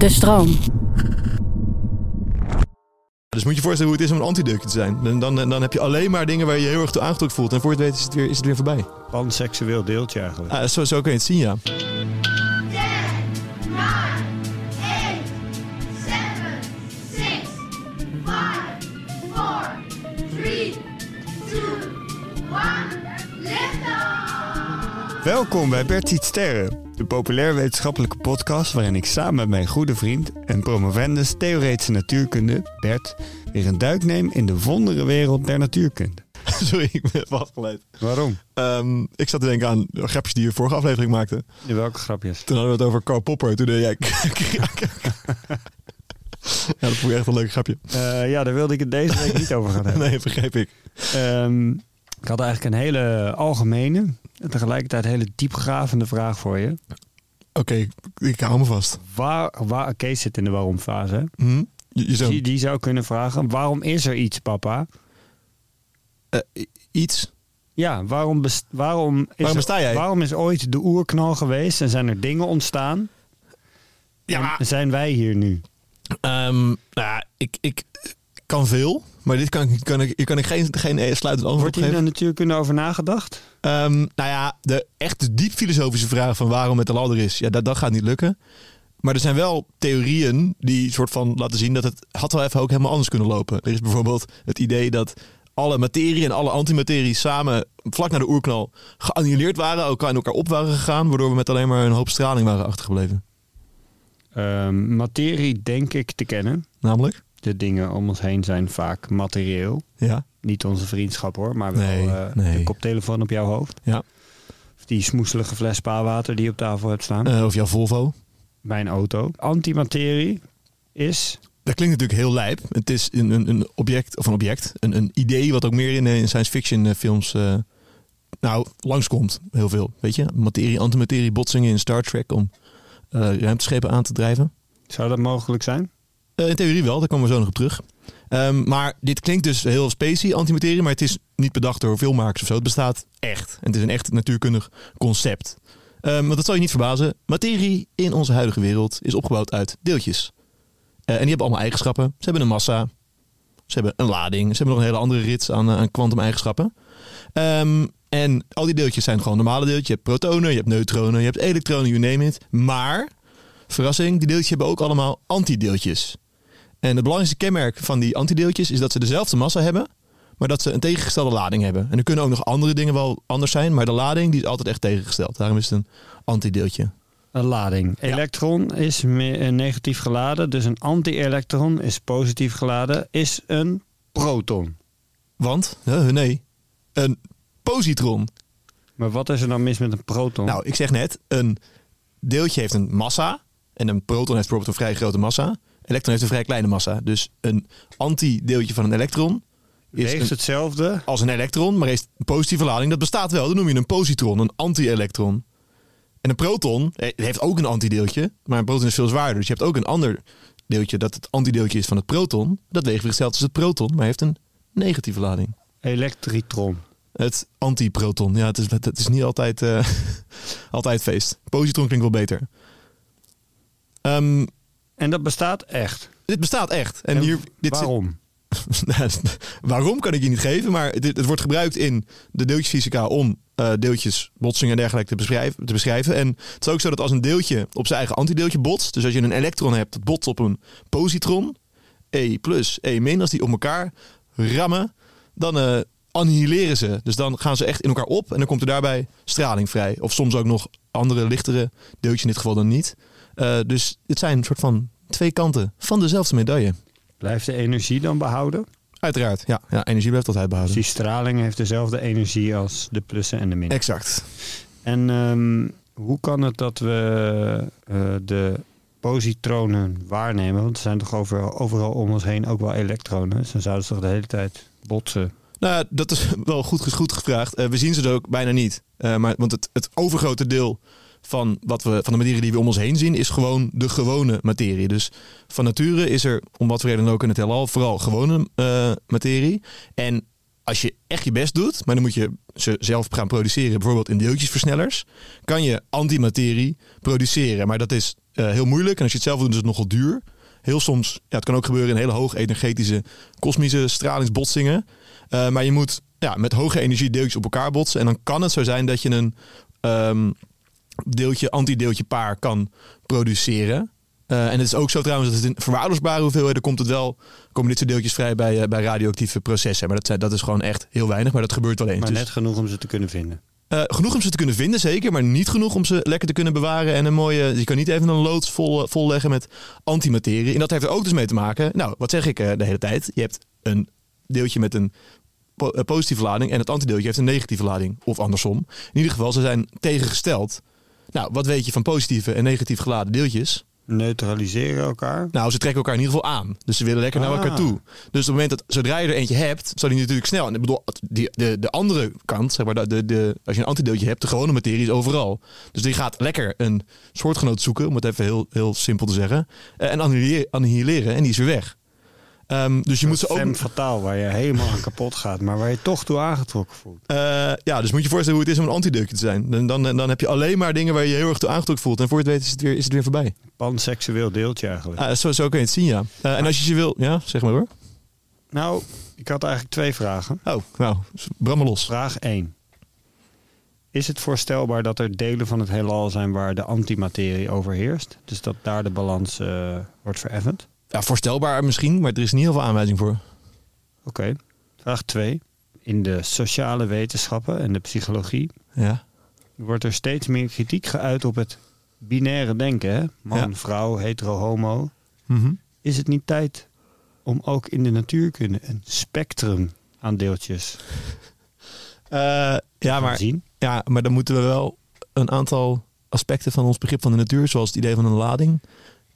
De stroom. Dus moet je je voorstellen hoe het is om een antideukje te zijn. En dan, dan heb je alleen maar dingen waar je je heel erg toe aangetrokken voelt. En voor je het weet is het weer, is het weer voorbij. Panseksueel deeltje eigenlijk. Ah, zo, zo kun je het zien, ja. Welkom bij Bert Ziet Sterren, de populair wetenschappelijke podcast waarin ik samen met mijn goede vriend en promovendus theoretische natuurkunde, Bert, weer een duik neem in de wondere wereld der natuurkunde. Sorry, ik ben even afgeleid. Waarom? Ehm, ik zat te denken aan de grapjes die je vorige aflevering maakte. In welke grapjes? Toen hadden we het over Karl Popper. Toen deed jij... ja, dat vond ik echt een leuk grapje. Eh, ja, daar wilde ik het deze week niet over gaan hebben. Nee, begreep ik. Ehm, ik had eigenlijk een hele algemene en tegelijkertijd hele diepgravende vraag voor je. Oké, ik hou me vast. Waar, waar, Kees zit in de waarom-fase. Hm? Je, zoon. Die, die zou kunnen vragen, waarom is er iets, papa? Eh, iets? Ja, waarom, best- waarom, is Waarom besta jij? waarom is ooit de oerknal geweest en zijn er dingen ontstaan? Ja. En zijn wij hier nu? Ehm, nou ik, ik kan veel. Maar dit kan, ik- kan ik, hier kan ik geen, geen sluitend antwoord Wordt hier de natuurkunde over nagedacht? Ehm, nou ja, de echt diep filosofische vraag van waarom het de ladder is, ja, dat, dat gaat niet lukken. Maar er zijn wel theorieën die soort van laten zien dat het had wel even ook helemaal anders kunnen lopen. Er is bijvoorbeeld het idee dat alle materie en alle antimaterie samen vlak na de oerknal geannuleerd waren, elkaar in elkaar op waren gegaan, waardoor we met alleen maar een hoop straling waren achtergebleven. Ehm, materie denk ik te kennen. Namelijk? De dingen om ons heen zijn vaak materieel. Ja. Niet onze vriendschap hoor, maar wel Nee, eh, nee. de koptelefoon op jouw hoofd. Ja. Of die smoeselige fles spaarwater die je op tafel hebt staan. Eh, of jouw Volvo. Bij een auto. Antimaterie is... Dat klinkt natuurlijk heel lijp. Het is een, een, een object, of een object, een, een idee wat ook meer in, eh, in science fiction films nou, langskomt. Heel veel, weet je. Materie, antimaterie, botsingen in Star Trek om ruimteschepen aan te drijven. Zou dat mogelijk zijn? Eh, in theorie wel, daar komen we zo nog op terug. Ehm, maar dit klinkt dus heel specie, antimaterie, maar het is niet bedacht door filmmakers of zo. Het bestaat echt. En het is een echt natuurkundig concept. Ehm, want dat zal je niet verbazen. Materie in onze huidige wereld is opgebouwd uit deeltjes. Eh, en die hebben allemaal eigenschappen. Ze hebben een massa. Ze hebben een lading. Ze hebben nog een hele andere rits aan, eh, kwantumeigenschappen. Ehm, en al die deeltjes zijn gewoon normale deeltjes. Je hebt protonen, je hebt neutronen, je hebt elektronen, you name it. Maar, verrassing, die deeltjes hebben ook allemaal antideeltjes. En het belangrijkste kenmerk van die antideeltjes is dat ze dezelfde massa hebben, maar dat ze een tegengestelde lading hebben. En er kunnen ook nog andere dingen wel anders zijn, maar de lading die is altijd echt tegengesteld. Daarom is het een antideeltje. Een lading. Elektron is eh, negatief geladen, dus een anti-elektron is positief geladen, is een proton. Want, nee, een positron. Maar wat is er dan mis met een proton? Nou, ik zeg net, een deeltje heeft een massa en een proton heeft bijvoorbeeld een vrij grote massa. Een elektron heeft een vrij kleine massa. Dus een antideeltje van een elektron is een- hetzelfde. als een elektron, maar heeft een positieve lading. Dat bestaat wel. Dan noem je een positron, een anti-elektron. En een proton eh, heeft ook een antideeltje, maar een proton is veel zwaarder. Dus je hebt ook een ander deeltje dat het antideeltje is van het proton. Dat weegt weer hetzelfde als het proton, maar heeft een negatieve lading. Elektritron. Het antiproton. Ja, het is, het is niet altijd, eh, altijd feest. Positron klinkt wel beter. Ehm, En dat bestaat echt. dit bestaat echt. En, En hier, dit zit- Waarom? Waarom kan ik je niet geven, maar het, het wordt gebruikt in de deeltjesfysica om eh, deeltjes, botsingen en dergelijke te beschrijven, te beschrijven. En het is ook zo dat als een deeltje op zijn eigen antideeltje botst, dus als je een elektron hebt dat botst op een positron, E plus, E min, als die op elkaar rammen, dan eh, annihileren ze. Dus dan gaan ze echt in elkaar op en dan komt er daarbij straling vrij. Of soms ook nog andere, lichtere deeltjes, in dit geval dan niet. Eh, dus het zijn een soort van twee kanten van dezelfde medaille. Blijft de energie dan behouden? Uiteraard, ja. ja energie blijft altijd Dus behouden. die straling heeft dezelfde energie als de plussen en de minnen. Exact. En ehm, hoe kan het dat we eh, de positronen waarnemen? Want er zijn toch overal, overal om ons heen ook wel elektronen. Dus dan zouden ze toch de hele tijd botsen. Nou, dat is wel goed, goed gevraagd. Eh, we zien ze er ook bijna niet. Maar, want het, het overgrote deel van, wat we, van de materie die we om ons heen zien, is gewoon de gewone materie. Dus van nature is er, om wat voor reden ook in het heelal, vooral gewone eh, materie. En als je echt je best doet, maar dan moet je ze zelf gaan produceren, bijvoorbeeld in deeltjesversnellers, kan je antimaterie produceren. Maar dat is eh, heel moeilijk en als je het zelf doet, is het nogal duur. Heel soms, ja, het kan ook gebeuren in hele hoog energetische kosmische stralingsbotsingen. Eh, maar je moet ja, met hoge energie deeltjes op elkaar botsen. En dan kan het zo zijn dat je een ehm, deeltje, antideeltje paar kan produceren. Eh, en het is ook zo trouwens dat het in verwaarloosbare hoeveelheden komt het wel, komen dit soort deeltjes vrij bij, eh, bij radioactieve processen. Maar dat, zijn- dat is gewoon echt heel weinig, maar dat gebeurt wel eens. Maar Dus, net genoeg om ze te kunnen vinden. eh, genoeg om ze te kunnen vinden, zeker, maar niet genoeg om ze lekker te kunnen bewaren. En een mooie, je kan niet even een loods vol, volleggen met antimaterie. En dat heeft er ook dus mee te maken. Nou, wat zeg ik eh, de hele tijd? Je hebt een deeltje met een po- eh, positieve lading en het antideeltje heeft een negatieve lading. Of andersom. In ieder geval, ze zijn tegengesteld. Nou, wat weet je van positieve en negatief geladen deeltjes? Neutraliseren elkaar. Nou, ze trekken elkaar in ieder geval aan. Dus ze willen lekker naar Ah. elkaar toe. Dus op het moment dat zodra je er eentje hebt, zal die natuurlijk snel. En ik bedoel, die, de, de andere kant, zeg maar, de, de, als je een antideeltje hebt, de gewone materie is overal. Dus die gaat lekker een soortgenoot zoeken, om het even heel, heel simpel te zeggen. eh, En annihileren, annihileren en die is weer weg. Ehm, dus je moet ze ook. Femme fataal, waar je helemaal aan kapot gaat, maar waar je toch toe aangetrokken voelt. Eh, ja, dus moet je voorstellen hoe het is om een antideeltje te zijn. Dan, dan, dan heb je alleen maar dingen waar je je heel erg toe aangetrokken voelt. En voor je het weet is het weer, is het weer voorbij. Panseksueel deeltje eigenlijk. Ah, zo, zo kun je het zien, ja. Eh, en als je ze wil, ja, zeg maar hoor. Nou, ik had eigenlijk twee vragen. Oh, nou, bram los. Vraag 1. Is het voorstelbaar dat er delen van het heelal zijn waar de antimaterie overheerst? Dus dat daar de balans eh, wordt vereffend? Ja, voorstelbaar misschien, maar er is niet heel veel aanwijzing voor. Oké. Vraag 2. In de sociale wetenschappen en de psychologie Ja. wordt er steeds meer kritiek geuit op het binaire denken. Hè? Man, Ja. vrouw, hetero, homo. Mhm. Is het niet tijd om ook in de natuurkunde een spectrum aan deeltjes Eh, ja, te maar, zien? ja, maar dan moeten we wel een aantal aspecten van ons begrip van de natuur, zoals het idee van een lading,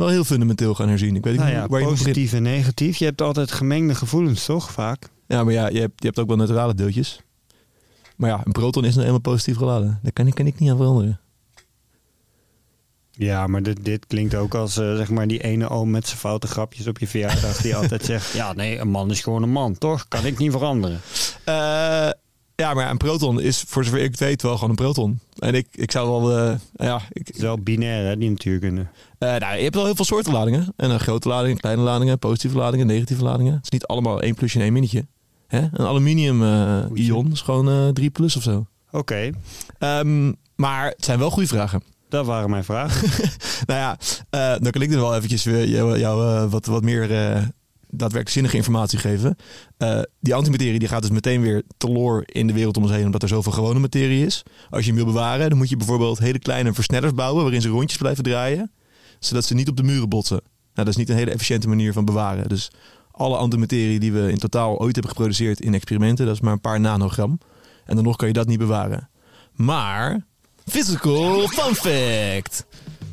wel heel fundamenteel gaan herzien. Ik weet Nou niet ja, waar je positief en negatief. Je hebt altijd gemengde gevoelens, toch? Vaak. Ja, maar ja, je hebt, je hebt ook wel neutrale deeltjes. Maar ja, een proton is nou eenmaal positief geladen. Daar kan ik, kan ik niet aan veranderen. Ja, maar dit, dit klinkt ook als eh, zeg maar die ene oom met zijn foute grapjes op je verjaardag. Die altijd zegt, ja nee, een man is gewoon een man, toch? Kan ik niet veranderen. Eh, ja, maar een proton is voor zover ik weet wel gewoon een proton. En ik, ik zou wel, eh, ja, ik, Het is wel binair, hè, die natuurkunde. Eh, nou, je hebt wel heel veel soorten ladingen. En een grote ladingen, kleine ladingen, positieve ladingen, negatieve ladingen. Het is niet allemaal één plusje en één minnetje. Hè? Een aluminium eh, ion is gewoon eh 3 plus of zo. Oké, Ehm, maar het zijn wel goede vragen. dat waren mijn vragen. Nou ja, dan kan ik er wel eventjes weer jou, jou, wat, wat meer daadwerkelijk zinnige informatie geven. Eh, die antimaterie die gaat dus meteen weer teloor in de wereld om ons heen, omdat er zoveel gewone materie is. Als je hem wil bewaren, dan moet je bijvoorbeeld hele kleine versnellers bouwen waarin ze rondjes blijven draaien, zodat ze niet op de muren botsen. Nou, dat is niet een hele efficiënte manier van bewaren. Dus alle antimaterie die we in totaal ooit hebben geproduceerd in experimenten, dat is maar een paar nanogram. En dan nog kan je dat niet bewaren. Maar, physical fun fact.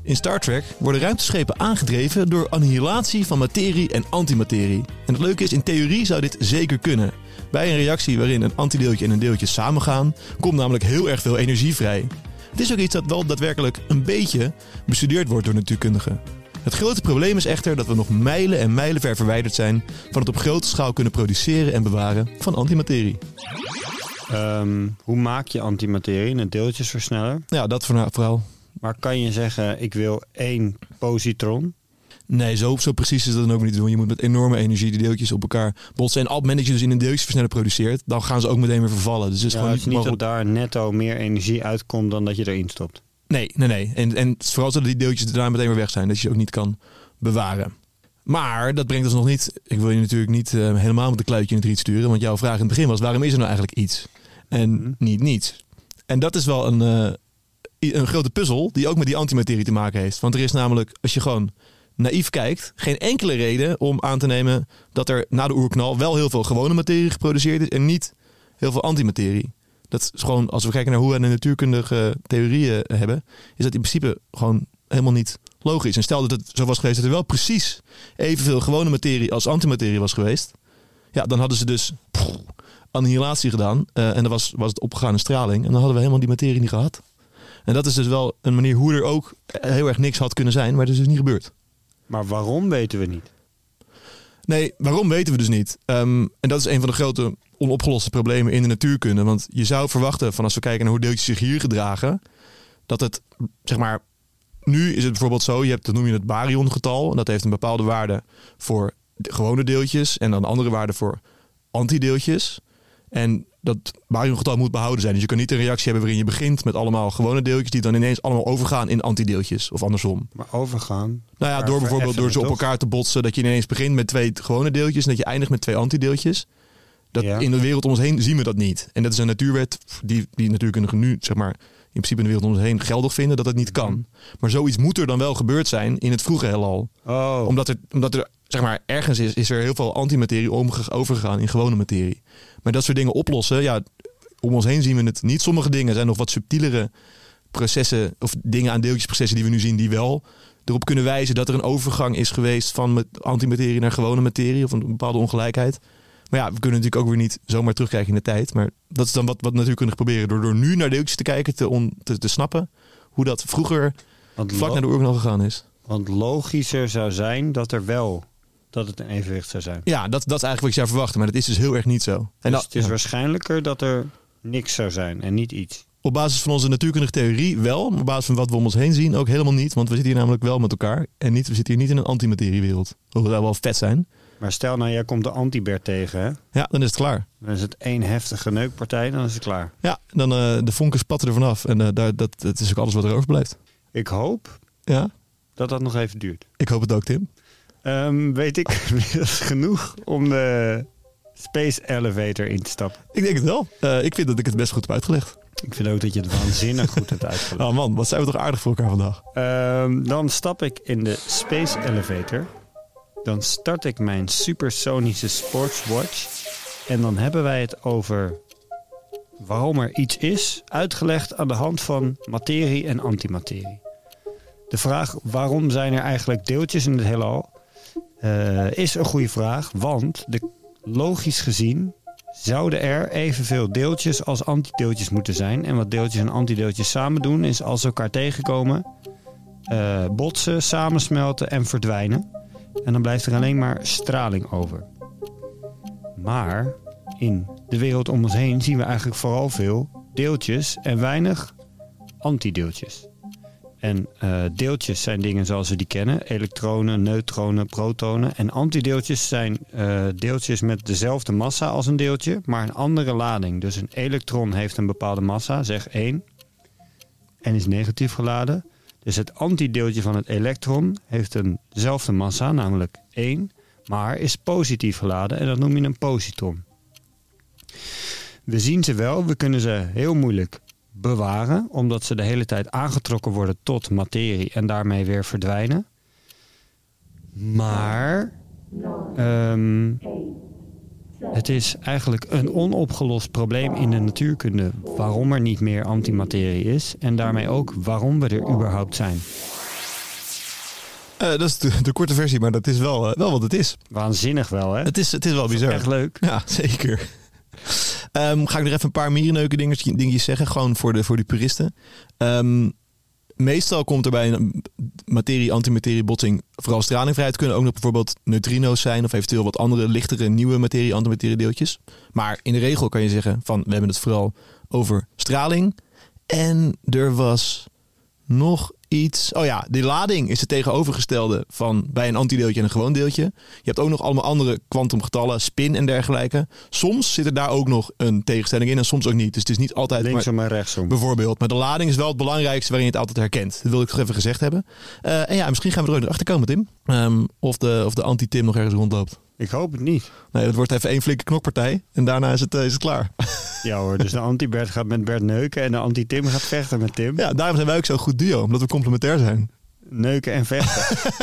In Star Trek worden ruimteschepen aangedreven door annihilatie van materie en antimaterie. En het leuke is, in theorie zou dit zeker kunnen. Bij een reactie waarin een antideeltje en een deeltje samengaan, komt namelijk heel erg veel energie vrij. Het is ook iets dat wel daadwerkelijk een beetje bestudeerd wordt door natuurkundigen. Het grote probleem is echter dat we nog mijlen en mijlen ver verwijderd zijn van het op grote schaal kunnen produceren en bewaren van antimaterie. Ehm, hoe maak je antimaterie? Een deeltjesversneller. Ja, dat voor- vooral. Maar kan je zeggen, ik wil één positron? Nee, zo, zo precies is dat dan ook niet te doen. Je moet met enorme energie die deeltjes op elkaar botsen. En op het moment dat je dus in een deeltjesversneller produceert, dan gaan ze ook meteen weer vervallen. Dus het is Ja, gewoon het is niet mogelijk- dat daar netto meer energie uitkomt dan dat je erin stopt. Nee, nee, nee. En, en het vooral zodat die deeltjes daarna meteen weer weg zijn. Dat je ze ook niet kan bewaren. Maar dat brengt ons nog niet... Ik wil je natuurlijk niet eh, helemaal met een kluitje in het riet sturen. Want jouw vraag in het begin was, waarom is er nou eigenlijk iets? En Mhm. niet niets. En dat is wel een, eh, een grote puzzel die ook met die antimaterie te maken heeft. Want er is namelijk, als je gewoon naïef kijkt, geen enkele reden om aan te nemen dat er na de oerknal wel heel veel gewone materie geproduceerd is en niet heel veel antimaterie. Dat is gewoon, als we kijken naar hoe we de natuurkundige theorieën hebben, is dat in principe gewoon helemaal niet logisch. En stel dat het zo was geweest dat er wel precies evenveel gewone materie als antimaterie was geweest, ja, dan hadden ze dus annihilatie gedaan eh, en dan was, was het opgegaan in straling en dan hadden we helemaal die materie niet gehad. En dat is dus wel een manier hoe er ook heel erg niks had kunnen zijn, maar dat is dus niet gebeurd. Maar waarom weten we niet? Nee, waarom weten we dus niet. Ehm, en dat is een van de grote onopgeloste problemen in de natuurkunde. Want je zou verwachten van als we kijken naar hoe deeltjes zich hier gedragen, dat het, zeg maar, nu is het bijvoorbeeld zo, je hebt, dat noem je het baryongetal. En dat heeft een bepaalde waarde voor de gewone deeltjes en dan andere waarde voor antideeltjes. En dat baryongetal moet behouden zijn. Dus je kan niet een reactie hebben waarin je begint met allemaal gewone deeltjes die dan ineens allemaal overgaan in antideeltjes of andersom. Maar overgaan. Nou ja, door bijvoorbeeld door ze op elkaar te botsen, dat je ineens begint met twee gewone deeltjes en dat je eindigt met twee antideeltjes. Dat Ja. in de wereld om ons heen zien we dat niet. En dat is een natuurwet die, die natuurkundigen nu, zeg maar, principe in de wereld om ons heen geldig vinden dat het niet kan. Maar zoiets moet er dan wel gebeurd zijn in het vroege heelal. Oh, Omdat er, omdat er, zeg maar, ergens is, is er heel veel antimaterie overgegaan in gewone materie. Maar dat soort dingen oplossen, ja, om ons heen zien we het niet. Sommige dingen zijn nog wat subtielere processen of dingen aan deeltjesprocessen die we nu zien, die wel erop kunnen wijzen dat er een overgang is geweest van met antimaterie naar gewone materie of een bepaalde ongelijkheid. Maar ja, we kunnen natuurlijk ook weer niet zomaar terugkijken in de tijd. Maar dat is dan wat, wat natuurkundigen proberen. Door, door nu naar deeltjes te kijken, te, on, te, te snappen hoe dat vroeger want, vlak naar de oorlog gegaan is. want logischer zou zijn dat er wel dat het een evenwicht zou zijn. Ja, dat, dat is eigenlijk wat je zou verwachten. Maar dat is dus heel erg niet zo. En Dus dat, het is ja. waarschijnlijker dat er niks zou zijn en niet iets. op basis van onze natuurkundige theorie wel. Maar op basis van wat we om ons heen zien ook helemaal niet. Want we zitten hier namelijk wel met elkaar. En niet, we zitten hier niet in een antimateriewereld. Hoewel dat wel vet zijn. Maar stel nou, jij komt de antibert tegen, hè? Ja, dan is het klaar. Dan is het één heftige neukpartij, dan is het klaar. Ja, dan eh, de vonken spatten er vanaf. En eh, daar, dat, dat is ook alles wat er overblijft. Ik hoop Ja, dat dat nog even duurt. ik hoop het ook, Tim. Ehm, weet ik genoeg om de Space Elevator in te stappen. Ik denk het wel. Eh, ik vind dat ik het best goed heb uitgelegd. Ik vind ook dat je het waanzinnig goed hebt uitgelegd. Oh man, wat zijn we toch aardig voor elkaar vandaag. Ehm, dan stap ik in de Space Elevator. Dan start ik mijn supersonische sportswatch. En dan hebben wij het over waarom er iets is, uitgelegd aan de hand van materie en antimaterie. De vraag waarom zijn er eigenlijk deeltjes in het heelal eh, is een goede vraag, want de, logisch gezien zouden er evenveel deeltjes als antideeltjes moeten zijn. En wat deeltjes en antideeltjes samen doen is als ze elkaar tegenkomen, eh, botsen, samensmelten en verdwijnen. En dan blijft er alleen maar straling over. Maar in de wereld om ons heen zien we eigenlijk vooral veel deeltjes en weinig antideeltjes. En eh, deeltjes zijn dingen zoals we die kennen: elektronen, neutronen, protonen. En antideeltjes zijn eh, deeltjes met dezelfde massa als een deeltje, maar een andere lading. Dus een elektron heeft een bepaalde massa, zeg 1, en is negatief geladen. Dus het antideeltje van het elektron heeft eenzelfde massa, namelijk 1, maar is positief geladen en dat noem je een positron. We zien ze wel, we kunnen ze heel moeilijk bewaren, omdat ze de hele tijd aangetrokken worden tot materie en daarmee weer verdwijnen. Maar ehm, het is eigenlijk een onopgelost probleem in de natuurkunde waarom er niet meer antimaterie is en daarmee ook waarom we er überhaupt zijn. Eh, dat is de, de korte versie, maar dat is wel, eh, wel wat het is. Waanzinnig wel, hè? Het is, het is wel bizar. Echt leuk. Ja, zeker. Ehm, ga ik nog even een paar mierenneuken dingetjes, dingetjes zeggen, gewoon voor de, voor de puristen. Ehm, meestal komt er bij een materie-antimaterie botsing vooral straling vrij. Het kunnen ook nog bijvoorbeeld neutrino's zijn of eventueel wat andere lichtere nieuwe materie-antimaterie deeltjes. Maar in de regel kan je zeggen van we hebben het vooral over straling. En er was nog iets. Oh ja, die lading is het tegenovergestelde van bij een antideeltje en een gewoon deeltje. Je hebt ook nog allemaal andere kwantumgetallen, spin en dergelijke. Soms zit er daar ook nog een tegenstelling in en soms ook niet. Dus het is niet altijd maar- Linksom en rechtsom. bijvoorbeeld. Maar de lading is wel het belangrijkste waarin je het altijd herkent. Dat wil ik toch even gezegd hebben. Eh, en ja, misschien gaan we er ook achter komen, Tim. Ehm, of de, of de anti-Tim nog ergens rondloopt. Ik hoop het niet. Nee, dat wordt even één flinke knokpartij. En daarna is het, eh, is het klaar. Ja hoor, dus de anti-Bert gaat met Bert neuken en de anti-Tim gaat vechten met Tim. ja, daarom zijn wij ook zo'n goed duo. Omdat we complementair zijn. Neuken en vechten.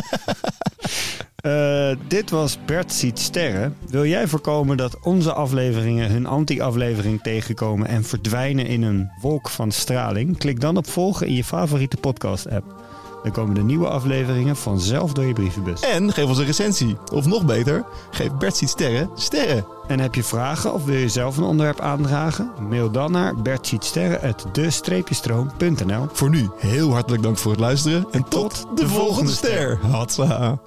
Eh, dit was Bert ziet sterren. Wil jij voorkomen dat onze afleveringen hun anti-aflevering tegenkomen en verdwijnen in een wolk van straling? Klik dan op volgen in je favoriete podcast-app. Dan komen de nieuwe afleveringen vanzelf door je brievenbus. En geef ons een recensie. Of nog beter, geef Bert ziet sterren sterren. En heb je vragen of wil je zelf een onderwerp aandragen? Mail dan naar bertzietsterren.de-stroom.nl Voor nu heel hartelijk dank voor het luisteren. En tot, de volgende ster. Hatsa.